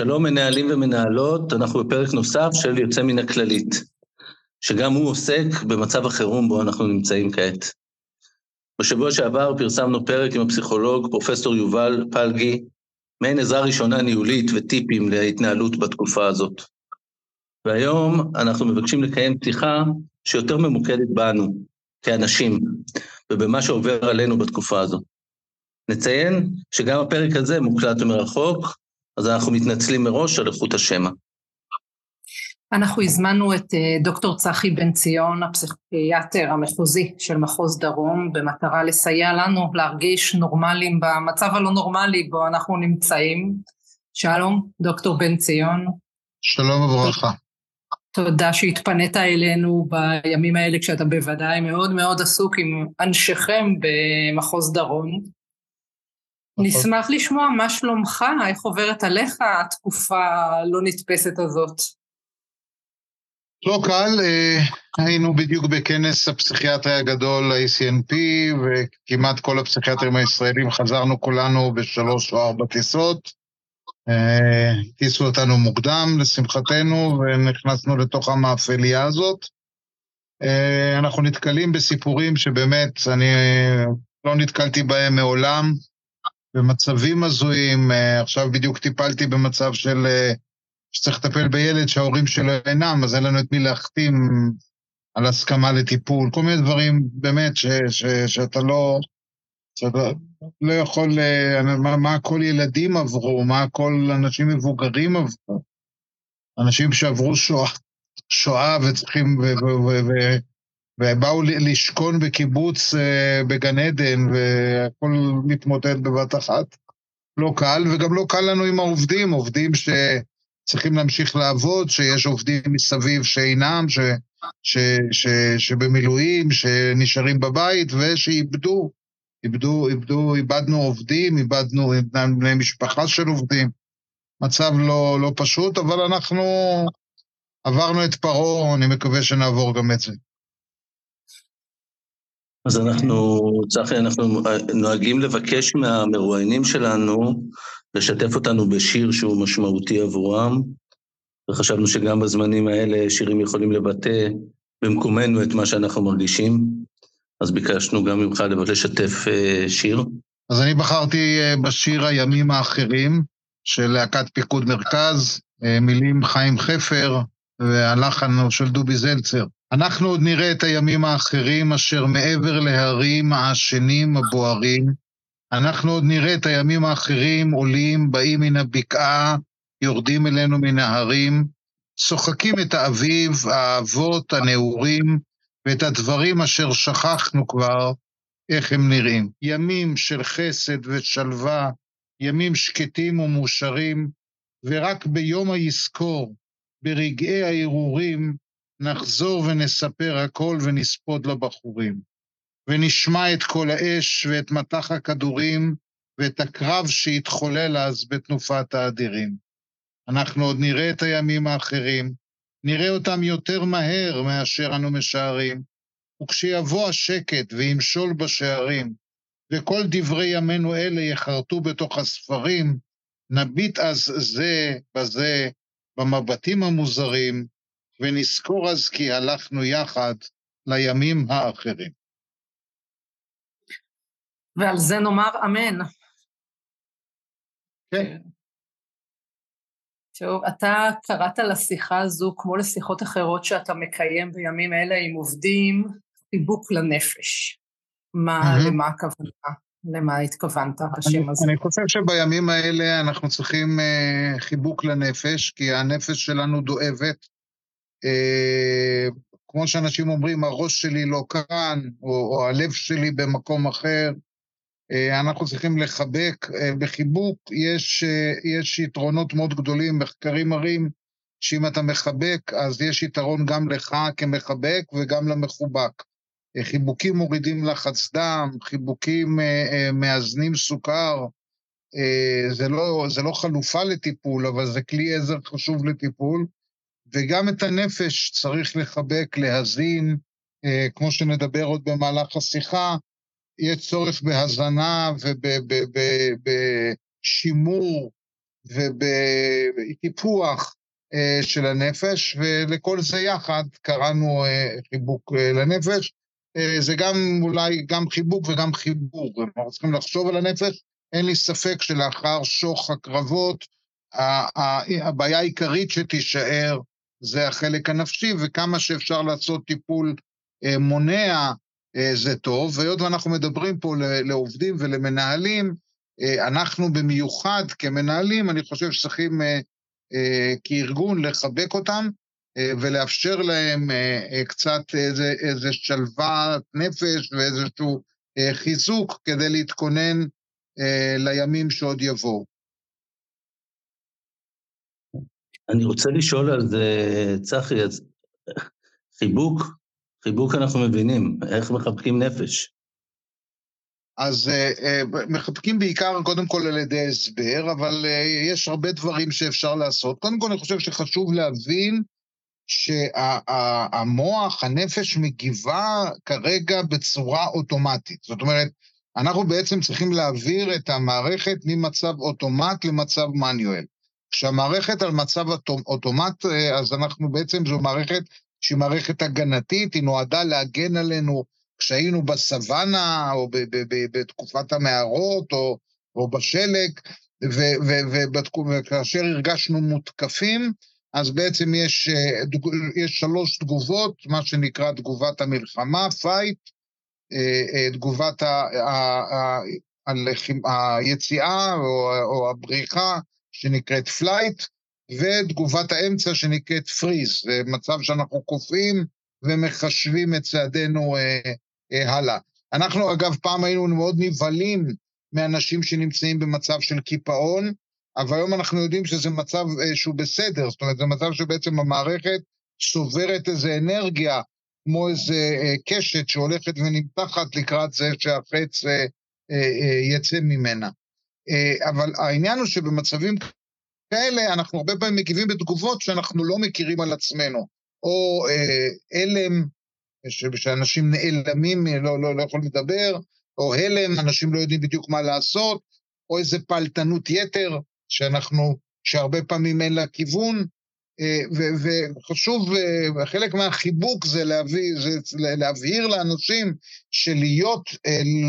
שלום מנהלים ומנהלות, אנחנו בפרק נוסף של יוצא מן הכללית, שגם הוא עוסק במצב החירום בו אנחנו נמצאים כעת. בשבוע שעבר פרסמנו פרק עם הפסיכולוג פרופסור יובל פלגי, מעין עזרה ראשונה ניהולית וטיפים להתנהלות בתקופה הזאת. והיום אנחנו מבקשים לקיים פתיחה שיותר ממוקדת בנו, כאנשים, ובמה שעובר עלינו בתקופה הזו. נציין שגם הפרק הזה מוקלט מרחוק, אז אנחנו מתנצלים מראש על איכות השמע. אנחנו הזמנו את אה, דוקטור צחי בן ציון, הפסיכיאטר המחוזי של מחוז דרום, במטרה לסייע לנו להרגיש נורמליים במצב הלא נורמלי בו אנחנו נמצאים. שלום, דוקטור בן ציון. שלום וברכה. תודה שהתפנית אלינו בימים האלה כשאתה בוודאי מאוד מאוד עסוק עם אנשיכם במחוז דרום. נכון. נשמח לשמוע מה שלומך, איך עוברת עליך התקופה הלא נתפסת הזאת. לא קל, אה, היינו בדיוק בכנס הפסיכיאטרי הגדול, ה-ACNP, וכמעט כל הפסיכיאטרים הישראלים חזרנו כולנו בשלוש או ארבע טיסות. אה, הטיסו אותנו מוקדם, לשמחתנו, ונכנסנו לתוך המאפליה הזאת. אה, אנחנו נתקלים בסיפורים שבאמת אני לא נתקלתי בהם מעולם. במצבים הזויים, אה, עכשיו בדיוק טיפלתי במצב של אה, שצריך לטפל בילד שההורים שלו אינם, אז אין לנו את מי להחתים על הסכמה לטיפול, כל מיני דברים באמת ש, ש, שאתה לא, שאתה לא יכול, אה, מה, מה כל ילדים עברו, מה כל אנשים מבוגרים עברו, אנשים שעברו שואה, שואה וצריכים, ו, ו, ו, ו, ובאו לשכון בקיבוץ אה, בגן עדן, והכל מתמוטט בבת אחת. לא קל, וגם לא קל לנו עם העובדים, עובדים שצריכים להמשיך לעבוד, שיש עובדים מסביב שאינם, ש, ש, ש, שבמילואים, שנשארים בבית, ושאיבדו, איבדו, איבדו, איבדנו עובדים, איבדנו בני משפחה של עובדים. מצב לא, לא פשוט, אבל אנחנו עברנו את פרעה, אני מקווה שנעבור גם את זה. אז אנחנו, צחי, אנחנו נוהגים לבקש מהמרואיינים שלנו לשתף אותנו בשיר שהוא משמעותי עבורם, וחשבנו שגם בזמנים האלה שירים יכולים לבטא במקומנו את מה שאנחנו מרגישים, אז ביקשנו גם ממך לשתף אה, שיר. אז אני בחרתי אה, בשיר הימים האחרים של להקת פיקוד מרכז, אה, מילים חיים חפר והלחן של דובי זלצר. אנחנו עוד נראה את הימים האחרים אשר מעבר להרים העשנים הבוערים. אנחנו עוד נראה את הימים האחרים עולים, באים מן הבקעה, יורדים אלינו מן ההרים, צוחקים את האביב, האבות, הנעורים, ואת הדברים אשר שכחנו כבר, איך הם נראים. ימים של חסד ושלווה, ימים שקטים ומאושרים, ורק ביום היזכור, ברגעי ההרהורים, נחזור ונספר הכל ונספוד לבחורים. ונשמע את כל האש ואת מטח הכדורים ואת הקרב שהתחולל אז בתנופת האדירים. אנחנו עוד נראה את הימים האחרים, נראה אותם יותר מהר מאשר אנו משערים, וכשיבוא השקט וימשול בשערים, וכל דברי ימינו אלה יחרטו בתוך הספרים, נביט אז זה בזה במבטים המוזרים, ונזכור אז כי הלכנו יחד לימים האחרים. ועל זה נאמר אמן. כן. טוב, אתה קראת לשיחה הזו, כמו לשיחות אחרות שאתה מקיים בימים אלה עם עובדים, חיבוק לנפש. מה, mm-hmm. למה הכוונה? למה התכוונת בשם הזה? אני חושב שבימים האלה אנחנו צריכים uh, חיבוק לנפש, כי הנפש שלנו דואבת, אה, כמו שאנשים אומרים, הראש שלי לא כאן, או, או הלב שלי במקום אחר. אה, אנחנו צריכים לחבק. אה, בחיבוק יש, יש יתרונות מאוד גדולים, מחקרים מראים שאם אתה מחבק, אז יש יתרון גם לך כמחבק וגם למחובק. חיבוקים מורידים לחץ דם, חיבוקים מאזנים סוכר. זה לא, זה לא חלופה לטיפול, אבל זה כלי עזר חשוב לטיפול. וגם את הנפש צריך לחבק, להזין, אה, כמו שנדבר עוד במהלך השיחה, יש צורך בהזנה ובשימור ובטיפוח של הנפש, ולכל זה יחד קראנו חיבוק לנפש. זה גם אולי גם חיבוק וגם חיבור, אנחנו צריכים לחשוב על הנפש. אין לי ספק שלאחר שוך הקרבות, הבעיה העיקרית שתישאר זה החלק הנפשי, וכמה שאפשר לעשות טיפול מונע זה טוב, והיות ואנחנו מדברים פה לעובדים ולמנהלים, אנחנו במיוחד כמנהלים, אני חושב שצריכים כארגון לחבק אותם ולאפשר להם קצת איזה, איזה שלוות נפש ואיזשהו חיזוק כדי להתכונן לימים שעוד יבואו. אני רוצה לשאול על זה, צחי, אז חיבוק, חיבוק אנחנו מבינים, איך מחבקים נפש? אז uh, מחבקים בעיקר, קודם כל על ידי הסבר, אבל uh, יש הרבה דברים שאפשר לעשות. קודם כל אני חושב שחשוב להבין שהמוח, הנפש מגיבה כרגע בצורה אוטומטית. זאת אומרת, אנחנו בעצם צריכים להעביר את המערכת ממצב אוטומט למצב מנואל. כשהמערכת על מצב אוטומט, אז אנחנו בעצם, זו מערכת שהיא מערכת הגנתית, היא נועדה להגן עלינו כשהיינו בסוואנה, או בתקופת המערות, או, או בשלג, וכאשר הרגשנו מותקפים, אז בעצם יש, יש שלוש תגובות, מה שנקרא תגובת המלחמה, פייט, תגובת ה, ה, ה, היציאה או, או הבריחה, שנקראת flight, ותגובת האמצע שנקראת freeze, זה מצב שאנחנו קופאים ומחשבים את צעדינו אה, אה, הלאה. אנחנו אגב פעם היינו מאוד נבהלים מאנשים שנמצאים במצב של קיפאון, אבל היום אנחנו יודעים שזה מצב אה, שהוא בסדר, זאת אומרת זה מצב שבעצם המערכת צוברת איזה אנרגיה, כמו איזה אה, קשת שהולכת ונמתחת לקראת זה שהחץ אה, אה, אה, יצא ממנה. אה, אבל העניין הוא שבמצבים כאלה אנחנו הרבה פעמים מגיבים בתגובות שאנחנו לא מכירים על עצמנו, או אה, הלם, שאנשים נעלמים, לא, לא, לא יכולים לדבר, או הלם, אנשים לא יודעים בדיוק מה לעשות, או איזה פעלתנות יתר, שאנחנו, שהרבה פעמים אין לה כיוון, אה, וחשוב, אה, חלק מהחיבוק זה, להביא, זה להבהיר לאנשים שלהיות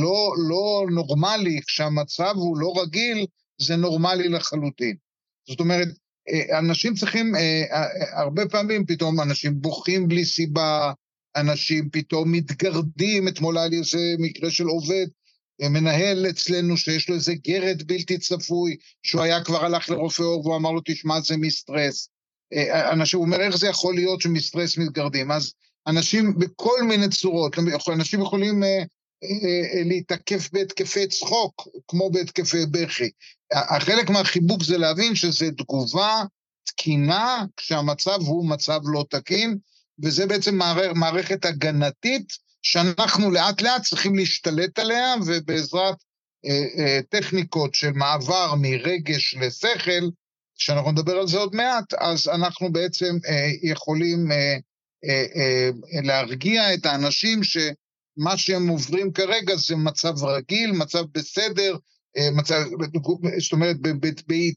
לא, לא נורמלי כשהמצב הוא לא רגיל, זה נורמלי לחלוטין. זאת אומרת, אה, אנשים צריכים, אה, אה, הרבה פעמים פתאום אנשים בוכים בלי סיבה, אנשים פתאום מתגרדים, אתמול היה לי איזה מקרה של עובד, מנהל אצלנו שיש לו איזה גרד בלתי צפוי, שהוא היה כבר הלך לרופא עור והוא אמר לו, תשמע, זה מסטרס. אנשים, הוא אומר, איך זה יכול להיות שמסטרס מתגרדים? אז אנשים בכל מיני צורות, אנשים יכולים אה, אה, להתעקף בהתקפי צחוק, כמו בהתקפי בכי. החלק מהחיבוק זה להבין שזה תגובה תקינה כשהמצב הוא מצב לא תקין, וזה בעצם מערכת הגנתית שאנחנו לאט לאט צריכים להשתלט עליה, ובעזרת אה, אה, טכניקות של מעבר מרגש לשכל, שאנחנו נדבר על זה עוד מעט, אז אנחנו בעצם אה, יכולים אה, אה, אה, להרגיע את האנשים ש... מה שהם עוברים כרגע זה מצב רגיל, מצב בסדר, אה, מצב, זאת אומרת,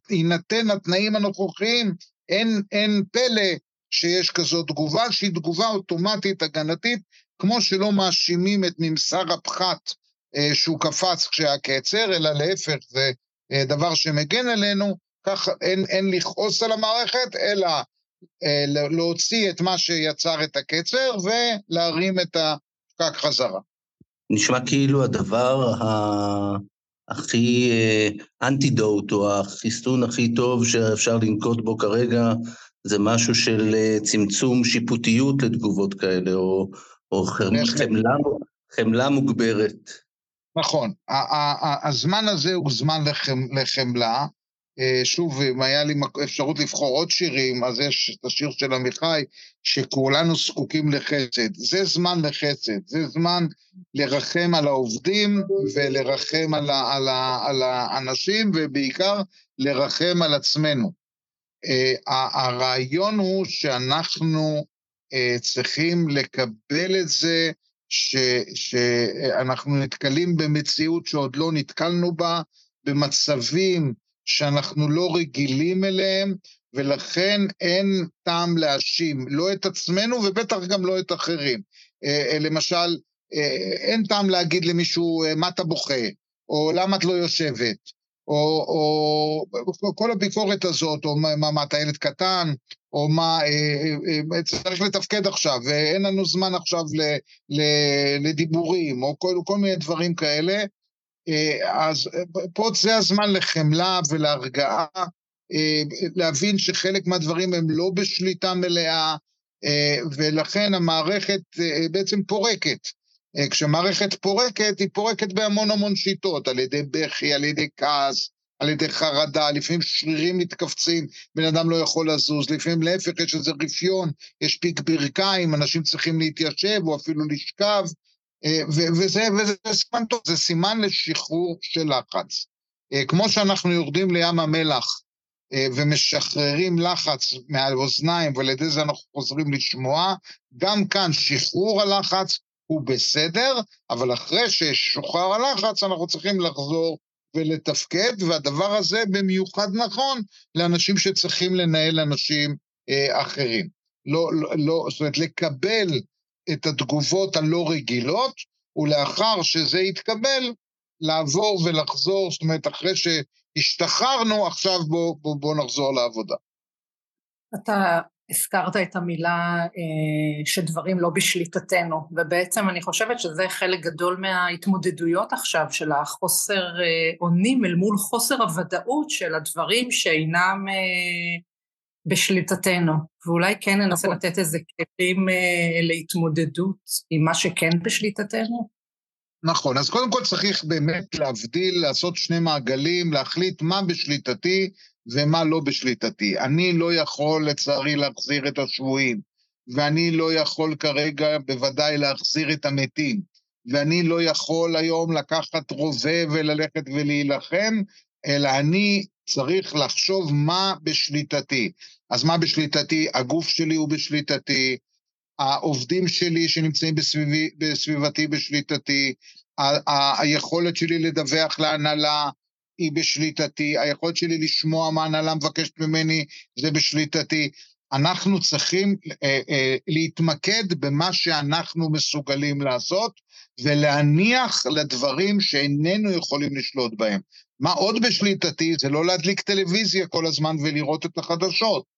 בהינתן התנאים הנוכחיים, אין, אין פלא שיש כזאת תגובה, שהיא תגובה אוטומטית הגנתית, כמו שלא מאשימים את ממסר הפחת אה, שהוא קפץ כשהיה קצר, אלא להפך, זה אה, דבר שמגן עלינו, כך אין, אין לכעוס על המערכת, אלא להוציא את מה שיצר את הקצר ולהרים את ה... פקק חזרה. נשמע כאילו הדבר ה... הכי אנטידוט, אה, או החיסון הכי טוב שאפשר לנקוט בו כרגע, זה משהו של אה, צמצום שיפוטיות לתגובות כאלה, או, או חמלה, חמלה מוגברת. נכון. הזמן הזה הוא זמן לחמלה, אה, שוב, אם היה לי אפשרות לבחור עוד שירים, אז יש את השיר של עמיחי, שכולנו זקוקים לחסד. זה זמן לחסד, זה זמן לרחם על העובדים ולרחם על, ה, על, ה, על האנשים, ובעיקר לרחם על עצמנו. Uh, הרעיון הוא שאנחנו uh, צריכים לקבל את זה ש, שאנחנו נתקלים במציאות שעוד לא נתקלנו בה, במצבים שאנחנו לא רגילים אליהם, ולכן אין טעם להאשים לא את עצמנו ובטח גם לא את אחרים. למשל, אין טעם להגיד למישהו, מה אתה בוכה? או למה את לא יושבת? או, או כל הביקורת הזאת, או מה, מה אתה ילד קטן, או מה, אה, אה, אה, צריך לתפקד עכשיו, ואין לנו זמן עכשיו ל, ל, לדיבורים, או כל, כל מיני דברים כאלה. אז פה זה הזמן לחמלה ולהרגעה, להבין שחלק מהדברים הם לא בשליטה מלאה, ולכן המערכת בעצם פורקת. כשמערכת פורקת, היא פורקת בהמון המון שיטות, על ידי בכי, על ידי כעס, על ידי חרדה, לפעמים שרירים מתכווצים, בן אדם לא יכול לזוז, לפעמים להפך יש איזה רפיון, יש פיק ברכיים, אנשים צריכים להתיישב או אפילו לשכב, אה, וזה, וזה סימן טוב, זה סימן לשחרור של לחץ. אה, כמו שאנחנו יורדים לים המלח אה, ומשחררים לחץ מהאוזניים ועל ידי זה אנחנו חוזרים לשמוע, גם כאן שחרור הלחץ הוא בסדר, אבל אחרי ששוחרר הלחץ אנחנו צריכים לחזור ולתפקד, והדבר הזה במיוחד נכון לאנשים שצריכים לנהל אנשים אה, אחרים. לא, לא, לא, זאת אומרת, לקבל את התגובות הלא רגילות, ולאחר שזה יתקבל, לעבור ולחזור, זאת אומרת, אחרי שהשתחררנו, עכשיו בואו בוא, בוא נחזור לעבודה. אתה הזכרת את המילה אה, שדברים לא בשליטתנו, ובעצם אני חושבת שזה חלק גדול מההתמודדויות עכשיו של החוסר אה, אונים אל מול חוסר הוודאות של הדברים שאינם אה, בשליטתנו, ואולי כן ננסה נכון. לתת איזה כלים להתמודדות עם מה שכן בשליטתנו. נכון, אז קודם כל צריך באמת להבדיל, לעשות שני מעגלים, להחליט מה בשליטתי ומה לא בשליטתי. אני לא יכול לצערי להחזיר את השבויים, ואני לא יכול כרגע בוודאי להחזיר את המתים, ואני לא יכול היום לקחת רובה וללכת ולהילחם, אלא אני צריך לחשוב מה בשליטתי. אז מה בשליטתי? הגוף שלי הוא בשליטתי, העובדים שלי שנמצאים בסביבי, בסביבתי בשליטתי, ה- ה- היכולת שלי לדווח להנהלה, היא בשליטתי, היכולת שלי לשמוע מה הנהלה מבקשת ממני זה בשליטתי. אנחנו צריכים אה, אה, להתמקד במה שאנחנו מסוגלים לעשות ולהניח לדברים שאיננו יכולים לשלוט בהם. מה עוד בשליטתי זה לא להדליק טלוויזיה כל הזמן ולראות את החדשות.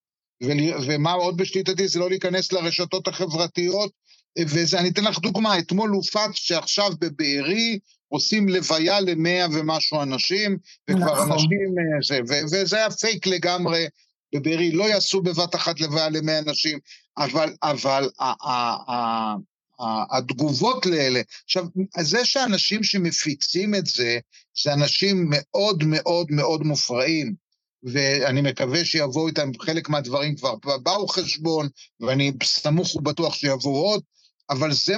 ומה עוד בשליטתי זה לא להיכנס לרשתות החברתיות ואני אתן לך דוגמה, אתמול הופץ שעכשיו בבארי עושים לוויה למאה ומשהו אנשים, וכבר נכון. אנשים, אה, זה, ו, וזה היה פייק לגמרי, בבארי לא יעשו בבת אחת לוויה למאה אנשים, אבל, אבל ה, ה, ה, ה, התגובות לאלה, עכשיו, זה שאנשים שמפיצים את זה, זה אנשים מאוד מאוד מאוד מופרעים. ואני מקווה שיבואו איתם, חלק מהדברים כבר באו חשבון, ואני סמוך ובטוח שיבואו עוד, אבל זה,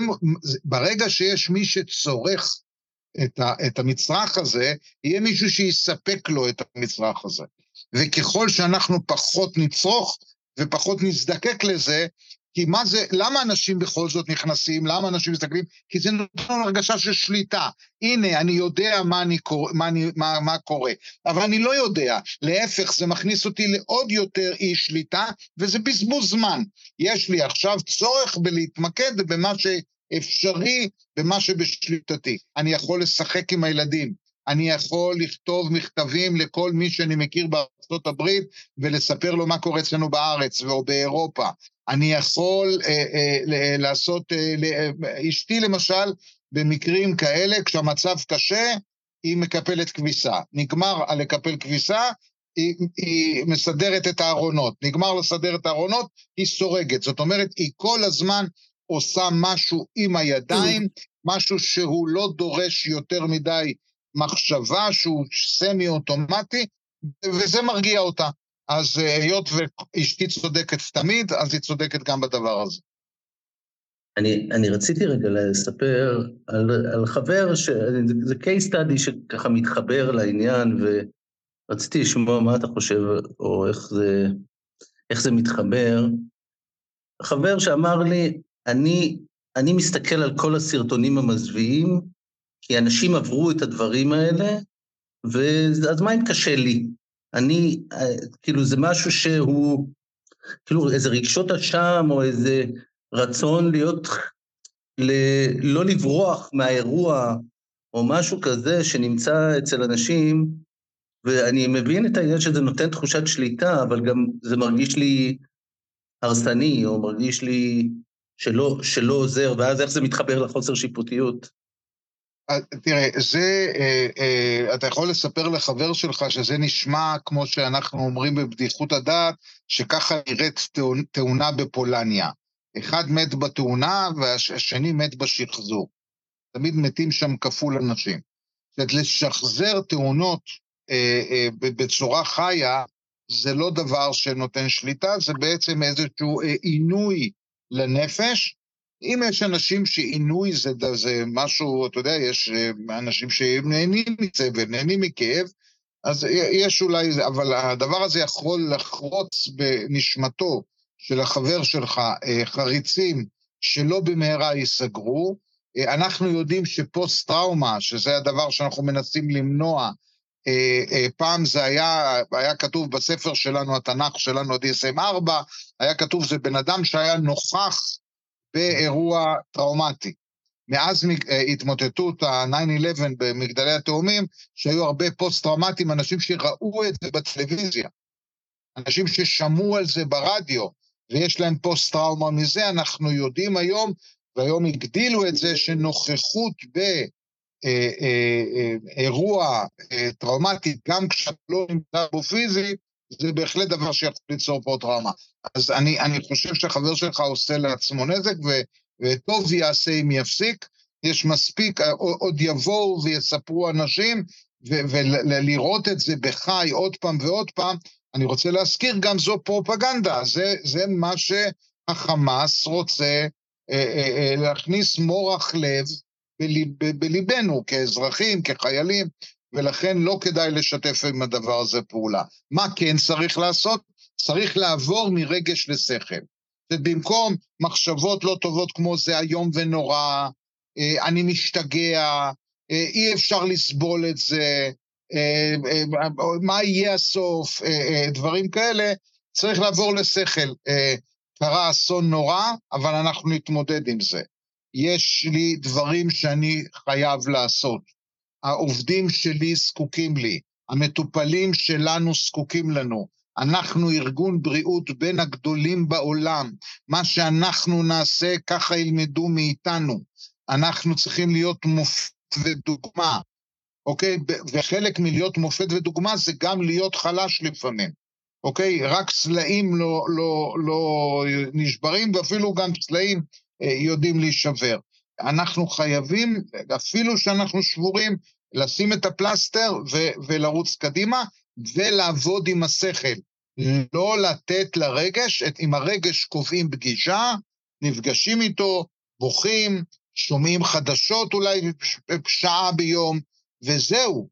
ברגע שיש מי שצורך את, ה, את המצרך הזה, יהיה מישהו שיספק לו את המצרך הזה. וככל שאנחנו פחות נצרוך ופחות נזדקק לזה, כי מה זה, למה אנשים בכל זאת נכנסים, למה אנשים מסתכלים? כי זה נותן הרגשה של שליטה. הנה, אני יודע מה, אני קור... מה, אני... מה, מה קורה, אבל אני לא יודע. להפך, זה מכניס אותי לעוד יותר אי שליטה, וזה בזבוז זמן. יש לי עכשיו צורך בלהתמקד במה שאפשרי, במה שבשליטתי. אני יכול לשחק עם הילדים, אני יכול לכתוב מכתבים לכל מי שאני מכיר בארצות הברית ולספר לו מה קורה אצלנו בארץ או באירופה. אני יכול אה, אה, לעשות, אה, אה, אשתי למשל, במקרים כאלה, כשהמצב קשה, היא מקפלת כביסה. נגמר על לקפל כביסה, היא, היא מסדרת את הארונות. נגמר לסדר את הארונות, היא סורגת. זאת אומרת, היא כל הזמן עושה משהו עם הידיים, משהו שהוא לא דורש יותר מדי מחשבה, שהוא סמי-אוטומטי, וזה מרגיע אותה. אז אה, היות ואשתי צודקת תמיד, אז היא צודקת גם בדבר הזה. אני, אני רציתי רגע לספר על, על חבר, ש, זה case study שככה מתחבר לעניין, ורציתי לשמוע מה אתה חושב, או איך זה, איך זה מתחבר. חבר שאמר לי, אני, אני מסתכל על כל הסרטונים המזוויעים, כי אנשים עברו את הדברים האלה, ואז מה אם קשה לי? אני, כאילו זה משהו שהוא, כאילו איזה רגשות אשם או איזה רצון להיות, ל, לא לברוח מהאירוע או משהו כזה שנמצא אצל אנשים, ואני מבין את העניין שזה נותן תחושת שליטה, אבל גם זה מרגיש לי הרסני, או מרגיש לי שלא, שלא עוזר, ואז איך זה מתחבר לחוסר שיפוטיות? אה, תראה, זה, אה, אה, אתה יכול לספר לחבר שלך שזה נשמע כמו שאנחנו אומרים בבדיחות הדעת, שככה נראית תאונה בפולניה. אחד מת בתאונה והשני מת בשחזור. תמיד מתים שם כפול אנשים. זאת אומרת, לשחזר תאונות בצורה חיה, זה לא דבר שנותן שליטה, זה בעצם איזשהו עינוי לנפש. אם יש אנשים שעינוי זה, זה משהו, אתה יודע, יש אה, אנשים שנהנים מזה ונהנים מכאב, אז יש אולי, אבל הדבר הזה יכול לחרוץ בנשמתו של החבר שלך אה, חריצים שלא במהרה ייסגרו. אה, אנחנו יודעים שפוסט-טראומה, שזה הדבר שאנחנו מנסים למנוע, פעם זה היה, היה כתוב בספר שלנו, התנ"ך שלנו, ה-DSM 4, היה כתוב זה בן אדם שהיה נוכח באירוע טראומטי. מאז אה, התמוטטות ה-9-11 במגדלי התאומים, שהיו הרבה פוסט-טראומטיים, אנשים שראו את זה בטלוויזיה, אנשים ששמעו על זה ברדיו, ויש להם פוסט-טראומה מזה, אנחנו יודעים היום, והיום הגדילו את זה, שנוכחות באירוע אה, טראומטי, גם כשאתה לא נמצא בו פיזית, זה בהחלט דבר שיכול ליצור פה טראומה. אז אני, אני חושב שהחבר שלך עושה לעצמו נזק, ו, וטוב יעשה אם יפסיק. יש מספיק, עוד יבואו ויספרו אנשים, ולראות את זה בחי עוד פעם ועוד פעם, אני רוצה להזכיר, גם זו פרופגנדה, זה, זה מה שהחמאס רוצה אה, אה, אה, להכניס מורח לב בליב, בליבנו, כאזרחים, כחיילים, ולכן לא כדאי לשתף עם הדבר הזה פעולה. מה כן צריך לעשות? צריך לעבור מרגש לשכל. ובמקום מחשבות לא טובות כמו זה איום ונורא, אה, אני משתגע, אה, אי אפשר לסבול את זה, אה, מה יהיה הסוף, דברים כאלה, צריך לעבור לשכל. קרה אסון נורא, אבל אנחנו נתמודד עם זה. יש לי דברים שאני חייב לעשות. העובדים שלי זקוקים לי, המטופלים שלנו זקוקים לנו. אנחנו ארגון בריאות בין הגדולים בעולם. מה שאנחנו נעשה, ככה ילמדו מאיתנו. אנחנו צריכים להיות מופת ודוגמה, אוקיי? וחלק מלהיות מופת ודוגמה זה גם להיות חלש לפעמים, אוקיי? רק סלעים לא, לא, לא נשברים, ואפילו גם סלעים אה, יודעים להישבר. אנחנו חייבים, אפילו שאנחנו שבורים, לשים את הפלסטר ו- ולרוץ קדימה, ולעבוד עם השכל. לא לתת לרגש, את, עם הרגש קובעים פגישה, נפגשים איתו, בוכים, שומעים חדשות אולי שעה ביום, וזהו.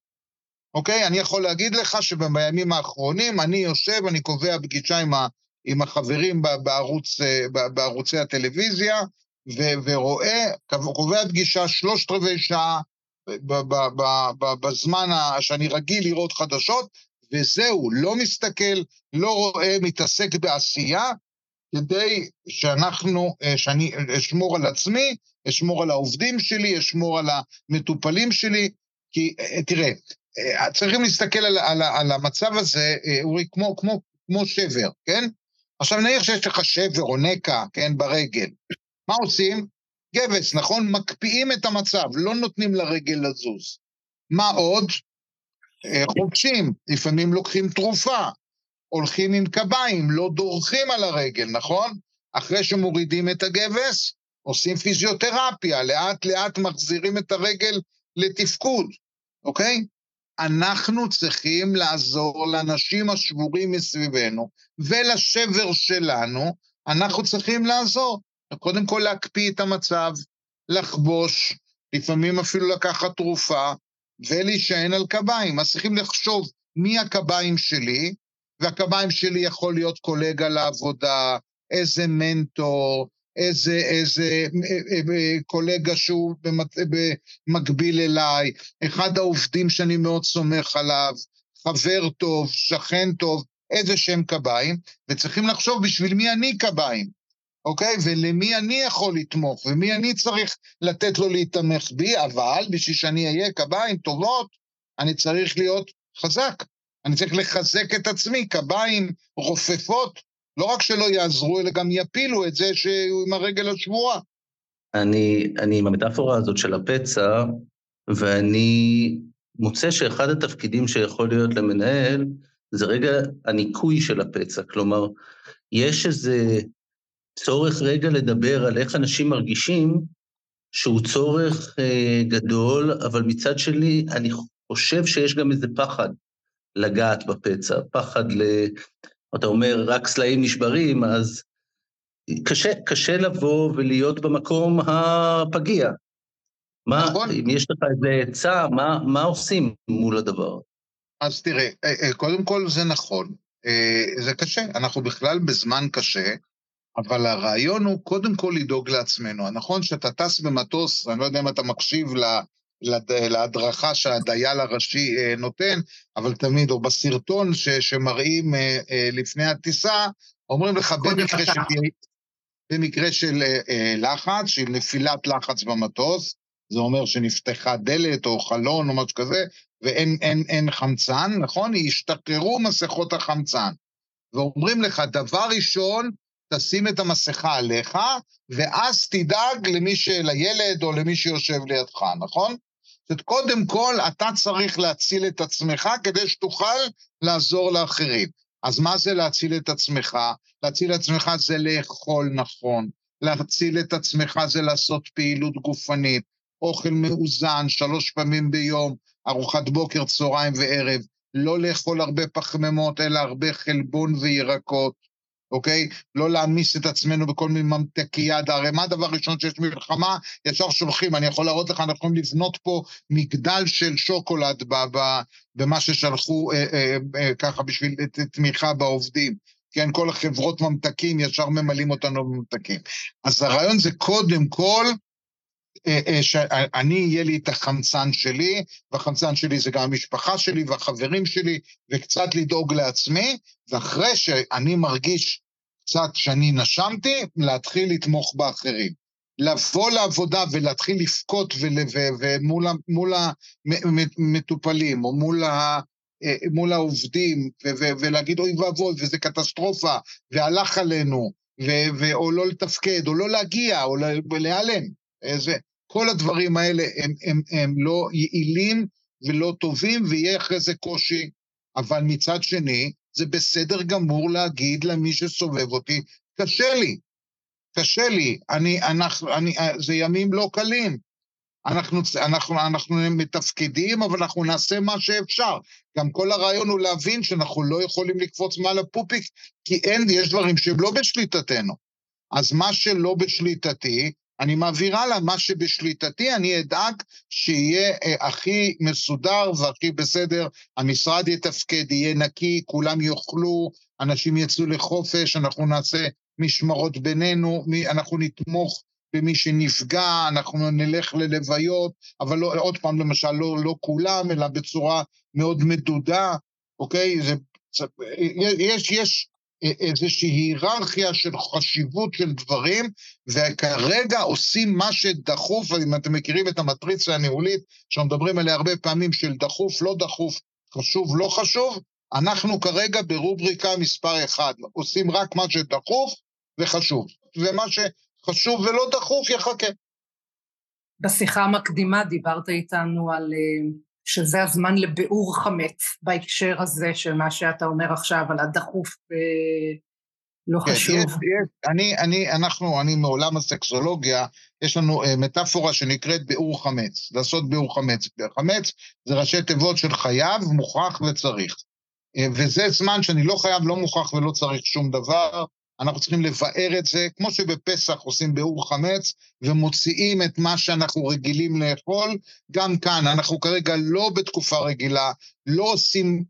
אוקיי? אני יכול להגיד לך שבימים האחרונים אני יושב, אני קובע פגישה עם, ה, עם החברים בערוץ, בערוצי הטלוויזיה, ו, ורואה, קובע פגישה שלושת רבעי שעה בזמן שאני רגיל לראות חדשות, וזהו, לא מסתכל, לא רואה, מתעסק בעשייה, כדי שאנחנו, אה, שאני אשמור על עצמי, אשמור על העובדים שלי, אשמור על המטופלים שלי, כי אה, תראה, אה, צריכים להסתכל על, על, על המצב הזה, אורי, כמו, כמו, כמו שבר, כן? עכשיו נניח שיש לך שבר או נקע, כן, ברגל. מה עושים? גבס, נכון? מקפיאים את המצב, לא נותנים לרגל לזוז. מה עוד? אה, חובשים, לפעמים לוקחים תרופה, הולכים עם קביים, לא דורכים על הרגל, נכון? אחרי שמורידים את הגבס, עושים פיזיותרפיה, לאט לאט מחזירים את הרגל לתפקוד, אוקיי? אנחנו צריכים לעזור לאנשים השבורים מסביבנו ולשבר שלנו, אנחנו צריכים לעזור. קודם כל להקפיא את המצב, לחבוש, לפעמים אפילו לקחת תרופה, ולהישען על קביים. אז צריכים לחשוב מי הקביים שלי, והקביים שלי יכול להיות קולגה לעבודה, איזה מנטור, איזה, איזה אה, אה, אה, קולגה שהוא במקביל אליי, אחד העובדים שאני מאוד סומך עליו, חבר טוב, שכן טוב, איזה שהם קביים, וצריכים לחשוב בשביל מי אני קביים, אוקיי? ולמי אני יכול לתמוך, ומי אני צריך לתת לו להתמך בי, אבל בשביל שאני אהיה קביים טובות, אני צריך להיות חזק. אני צריך לחזק את עצמי, קביים רופפות, לא רק שלא יעזרו, אלא גם יפילו את זה שהוא עם הרגל השבועה. אני, אני עם המטאפורה הזאת של הפצע, ואני מוצא שאחד התפקידים שיכול להיות למנהל, זה רגע הניקוי של הפצע. כלומר, יש איזה צורך רגע לדבר על איך אנשים מרגישים, שהוא צורך אה, גדול, אבל מצד שני, אני חושב שיש גם איזה פחד לגעת בפצע, פחד ל... אתה אומר, רק סלעים נשברים, אז קשה, קשה לבוא ולהיות במקום הפגיע. מה, נכון. אם יש לך איזה עצה, מה, מה עושים מול הדבר? אז תראה, אה, אה, קודם כל זה נכון, אה, זה קשה, אנחנו בכלל בזמן קשה, אבל הרעיון הוא קודם כל לדאוג לעצמנו. נכון שאתה טס במטוס, אני לא יודע אם אתה מקשיב להדרכה שהדייל הראשי נותן, אבל תמיד, או בסרטון ש, שמראים לפני הטיסה, אומרים לך במקרה של, במקרה של לחץ, של נפילת לחץ במטוס, זה אומר שנפתחה דלת או חלון או משהו כזה, ואין אין, אין חמצן, נכון? השתחררו מסכות החמצן. ואומרים לך, דבר ראשון, תשים את המסכה עליך, ואז תדאג למי ש... לילד או למי שיושב לידך, נכון? זאת קודם כל, אתה צריך להציל את עצמך כדי שתוכל לעזור לאחרים. אז מה זה להציל את עצמך? להציל את עצמך זה לאכול נכון, להציל את עצמך זה לעשות פעילות גופנית, אוכל מאוזן שלוש פעמים ביום, ארוחת בוקר, צהריים וערב, לא לאכול הרבה פחמימות, אלא הרבה חלבון וירקות, אוקיי? לא להעמיס את עצמנו בכל מיני ממתקייה, הרי מה הדבר הראשון שיש מלחמה? ישר שולחים, אני יכול להראות לך, אנחנו יכולים לבנות פה מגדל של שוקולד במה ששלחו אה, אה, אה, ככה בשביל תמיכה בעובדים. כן, כל החברות ממתקים ישר ממלאים אותנו בממתקים. אז הרעיון זה קודם כל שאני, יהיה לי את החמצן שלי, והחמצן שלי זה גם המשפחה שלי והחברים שלי, וקצת לדאוג לעצמי, ואחרי שאני מרגיש קצת שאני נשמתי, להתחיל לתמוך באחרים. לבוא לעבודה ולהתחיל לבכות ומול המטופלים, או מול, ה, אה, מול העובדים, ולהגיד אוי ואבוי, וזה קטסטרופה, והלך עלינו, או לא לתפקד, או לא להגיע, או להיעלם. זה, כל הדברים האלה הם, הם, הם לא יעילים ולא טובים, ויהיה אחרי זה קושי. אבל מצד שני, זה בסדר גמור להגיד למי שסובב אותי, קשה לי, קשה לי, אני, אנחנו, אני, זה ימים לא קלים. אנחנו, אנחנו, אנחנו מתפקדים, אבל אנחנו נעשה מה שאפשר. גם כל הרעיון הוא להבין שאנחנו לא יכולים לקפוץ מעל הפופיק, כי אין, יש דברים שהם לא בשליטתנו. אז מה שלא בשליטתי, אני מעביר הלאה מה שבשליטתי, אני אדאג שיהיה אה, הכי מסודר והכי בסדר, המשרד יתפקד, יהיה נקי, כולם יאכלו, אנשים יצאו לחופש, אנחנו נעשה משמרות בינינו, מי, אנחנו נתמוך במי שנפגע, אנחנו נלך ללוויות, אבל לא, עוד פעם, למשל, לא, לא כולם, אלא בצורה מאוד מדודה, אוקיי? זה, יש, יש איזושהי היררכיה של חשיבות של דברים, וכרגע עושים מה שדחוף, אם אתם מכירים את המטריצה הניהולית, שאנחנו מדברים עליה הרבה פעמים של דחוף, לא דחוף, חשוב, לא חשוב, אנחנו כרגע ברובריקה מספר אחד, עושים רק מה שדחוף וחשוב, ומה שחשוב ולא דחוף יחכה. בשיחה המקדימה דיברת איתנו על אה, שזה הזמן לביאור חמץ בהקשר הזה של מה שאתה אומר עכשיו על הדחוף ולא כן, חשוב. יש, יש, אני, אני, אנחנו, אני מעולם הסקסולוגיה, יש לנו uh, מטאפורה שנקראת ביאור חמץ, לעשות ביאור חמץ. חמץ זה ראשי תיבות של חייב, מוכרח וצריך. Uh, וזה זמן שאני לא חייב, לא מוכרח ולא צריך שום דבר, אנחנו צריכים לבאר את זה, כמו שבפסח עושים ביאור חמץ ומוציאים את מה שאנחנו רגילים לאכול, גם כאן אנחנו כרגע לא בתקופה רגילה, לא עושים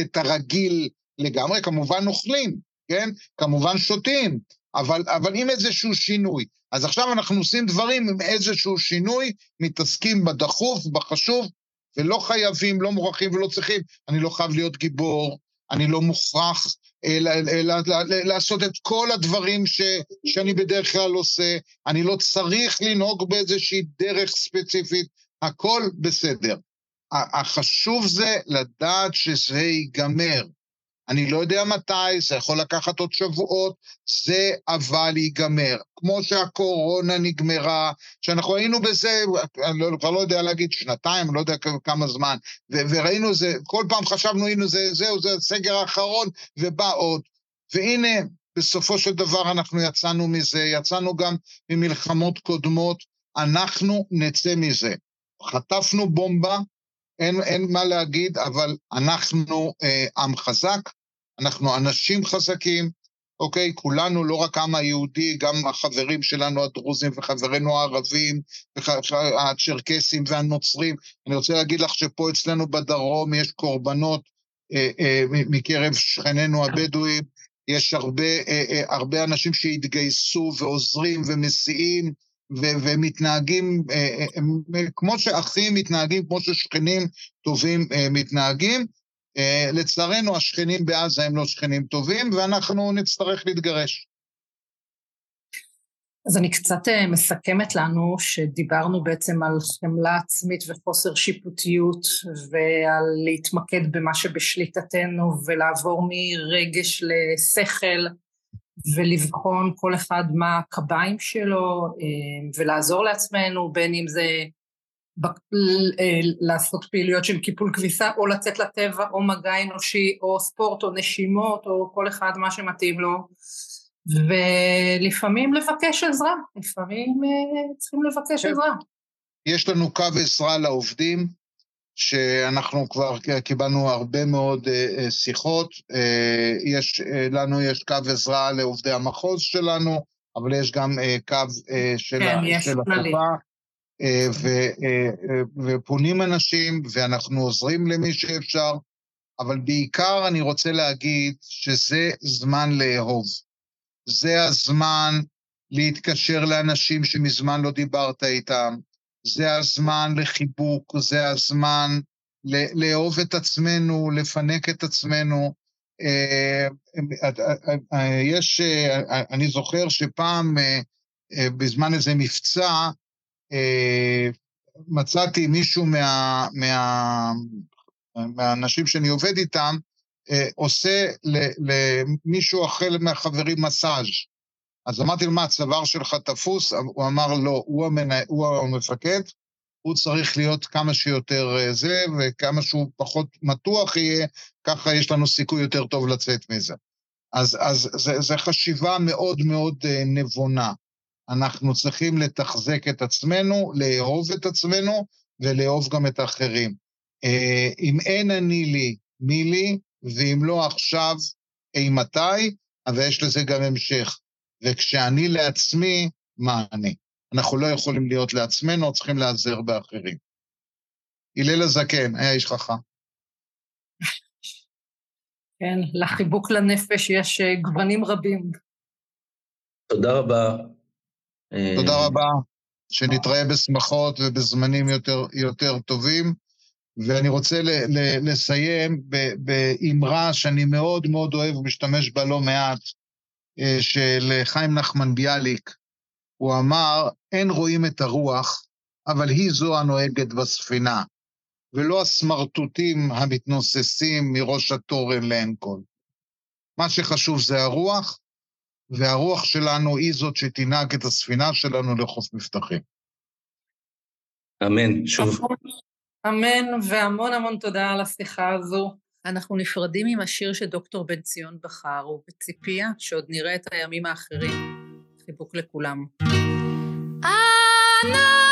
את הרגיל לגמרי, כמובן אוכלים, כן? כמובן שותים, אבל, אבל עם איזשהו שינוי. אז עכשיו אנחנו עושים דברים עם איזשהו שינוי, מתעסקים בדחוף, בחשוב, ולא חייבים, לא מוכרחים ולא צריכים. אני לא חייב להיות גיבור, אני לא מוכרח לעשות את כל הדברים ש, שאני בדרך כלל עושה, אני לא צריך לנהוג באיזושהי דרך ספציפית, הכל בסדר. החשוב זה לדעת שזה ייגמר. אני לא יודע מתי, זה יכול לקחת עוד שבועות, זה אבל ייגמר. כמו שהקורונה נגמרה, שאנחנו היינו בזה, אני לא, כבר לא יודע להגיד שנתיים, לא יודע כמה זמן, ו- וראינו זה, כל פעם חשבנו, הנה זה, זהו, זה הסגר האחרון, ובא עוד. והנה, בסופו של דבר אנחנו יצאנו מזה, יצאנו גם ממלחמות קודמות, אנחנו נצא מזה. חטפנו בומבה, אין, אין מה להגיד, אבל אנחנו אה, עם חזק, אנחנו אנשים חזקים, אוקיי? כולנו, לא רק העם היהודי, גם החברים שלנו הדרוזים וחברינו הערבים, הצ'רקסים והנוצרים. אני רוצה להגיד לך שפה אצלנו בדרום יש קורבנות אה, אה, מקרב שכנינו הבדואים, יש הרבה, אה, אה, הרבה אנשים שהתגייסו ועוזרים ומסיעים. ו- ומתנהגים אה, אה, כמו שאחים מתנהגים, כמו ששכנים טובים אה, מתנהגים. לצערנו השכנים בעזה הם לא שכנים טובים ואנחנו נצטרך להתגרש. אז אני קצת מסכמת לנו שדיברנו בעצם על חמלה עצמית וחוסר שיפוטיות ועל להתמקד במה שבשליטתנו ולעבור מרגש לשכל ולבחון כל אחד מה הקביים שלו אה, ולעזור לעצמנו, בין אם זה אה, לעשות פעילויות של קיפול כביסה או לצאת לטבע או מגע אנושי או ספורט או נשימות או כל אחד מה שמתאים לו ולפעמים לבקש עזרה, לפעמים אה, צריכים לבקש כן. עזרה. יש לנו קו עזרה לעובדים, שאנחנו כבר קיבלנו הרבה מאוד uh, שיחות. יש, לנו יש קו עזרה לעובדי המחוז שלנו, אבל יש גם קו של, כן, של הצבא. ו, uh, ופונים אנשים, ואנחנו עוזרים למי שאפשר, אבל בעיקר אני רוצה להגיד שזה זמן לאהוב. זה הזמן להתקשר לאנשים שמזמן לא דיברת איתם, זה הזמן לחיבוק, זה הזמן לאהוב את עצמנו, לפנק את עצמנו. אה, אה, אה, יש, אני זוכר שפעם, בזמן איזה מבצע, מצאתי מישהו מה, מה, מהאנשים שאני עובד איתם, עושה למישהו אחר מהחברים מסאז'. אז אמרתי לו, מה, הצוואר שלך תפוס? הוא אמר, לא, הוא, המנ... הוא המפקד, הוא צריך להיות כמה שיותר אה, זה, וכמה שהוא פחות מתוח יהיה, ככה יש לנו סיכוי יותר טוב לצאת מזה. אז, אז זה, זה חשיבה מאוד מאוד אה, נבונה. אנחנו צריכים לתחזק את עצמנו, לאהוב את עצמנו ולאהוב גם את האחרים. אה, אם אין אני לי, מי לי, ואם לא עכשיו, אימתי, אבל יש לזה גם המשך. וכשאני לעצמי, מה אני? אנחנו לא יכולים להיות לעצמנו, צריכים להיעזר באחרים. הלל הזקן, היה איש חכם. כן, לחיבוק לנפש יש אה, גוונים רבים. תודה רבה. תודה אה, רבה, שנתראה בשמחות ובזמנים יותר, יותר טובים. ואני רוצה ל- ל- לסיים באמרה שאני מאוד מאוד אוהב ומשתמש בה לא מעט, אה, של חיים נחמן ביאליק. הוא אמר, אין רואים את הרוח, אבל היא זו הנוהגת בספינה, ולא הסמרטוטים המתנוססים מראש התורן לעין כל. מה שחשוב זה הרוח, והרוח שלנו היא זאת שתנהג את הספינה שלנו לחוף מבטחים. אמן, שוב. אמן, והמון המון תודה על השיחה הזו. אנחנו נפרדים עם השיר שדוקטור בן ציון בחר, ובציפייה שעוד נראה את הימים האחרים. חיבוק לכולם. אנחנו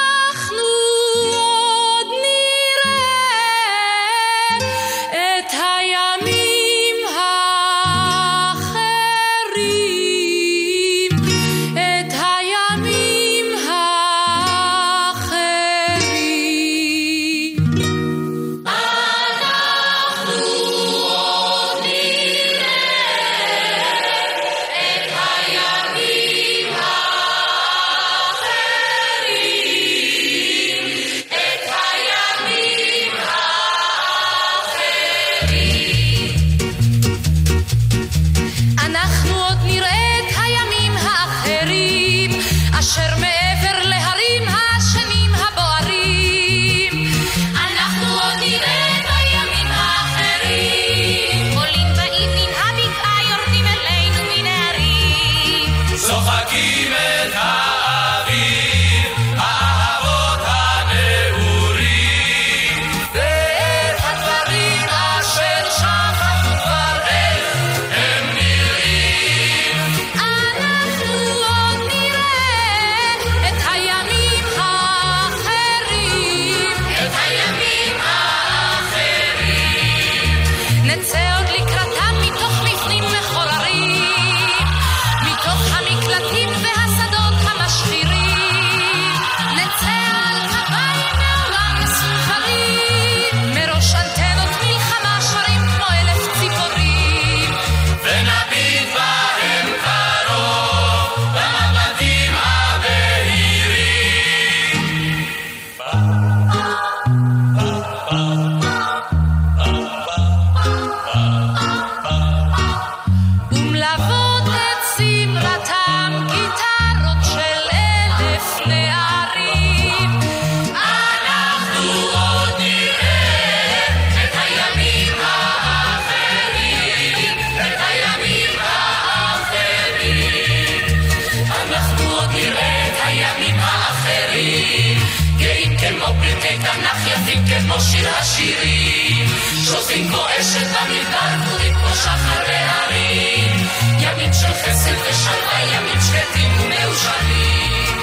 כמו שיר השירים, שעושים כמו אשת במדבר, גדולים כמו שחר בהרים. ימים של חסד ושלווה, ימים שקטים ומאושרים.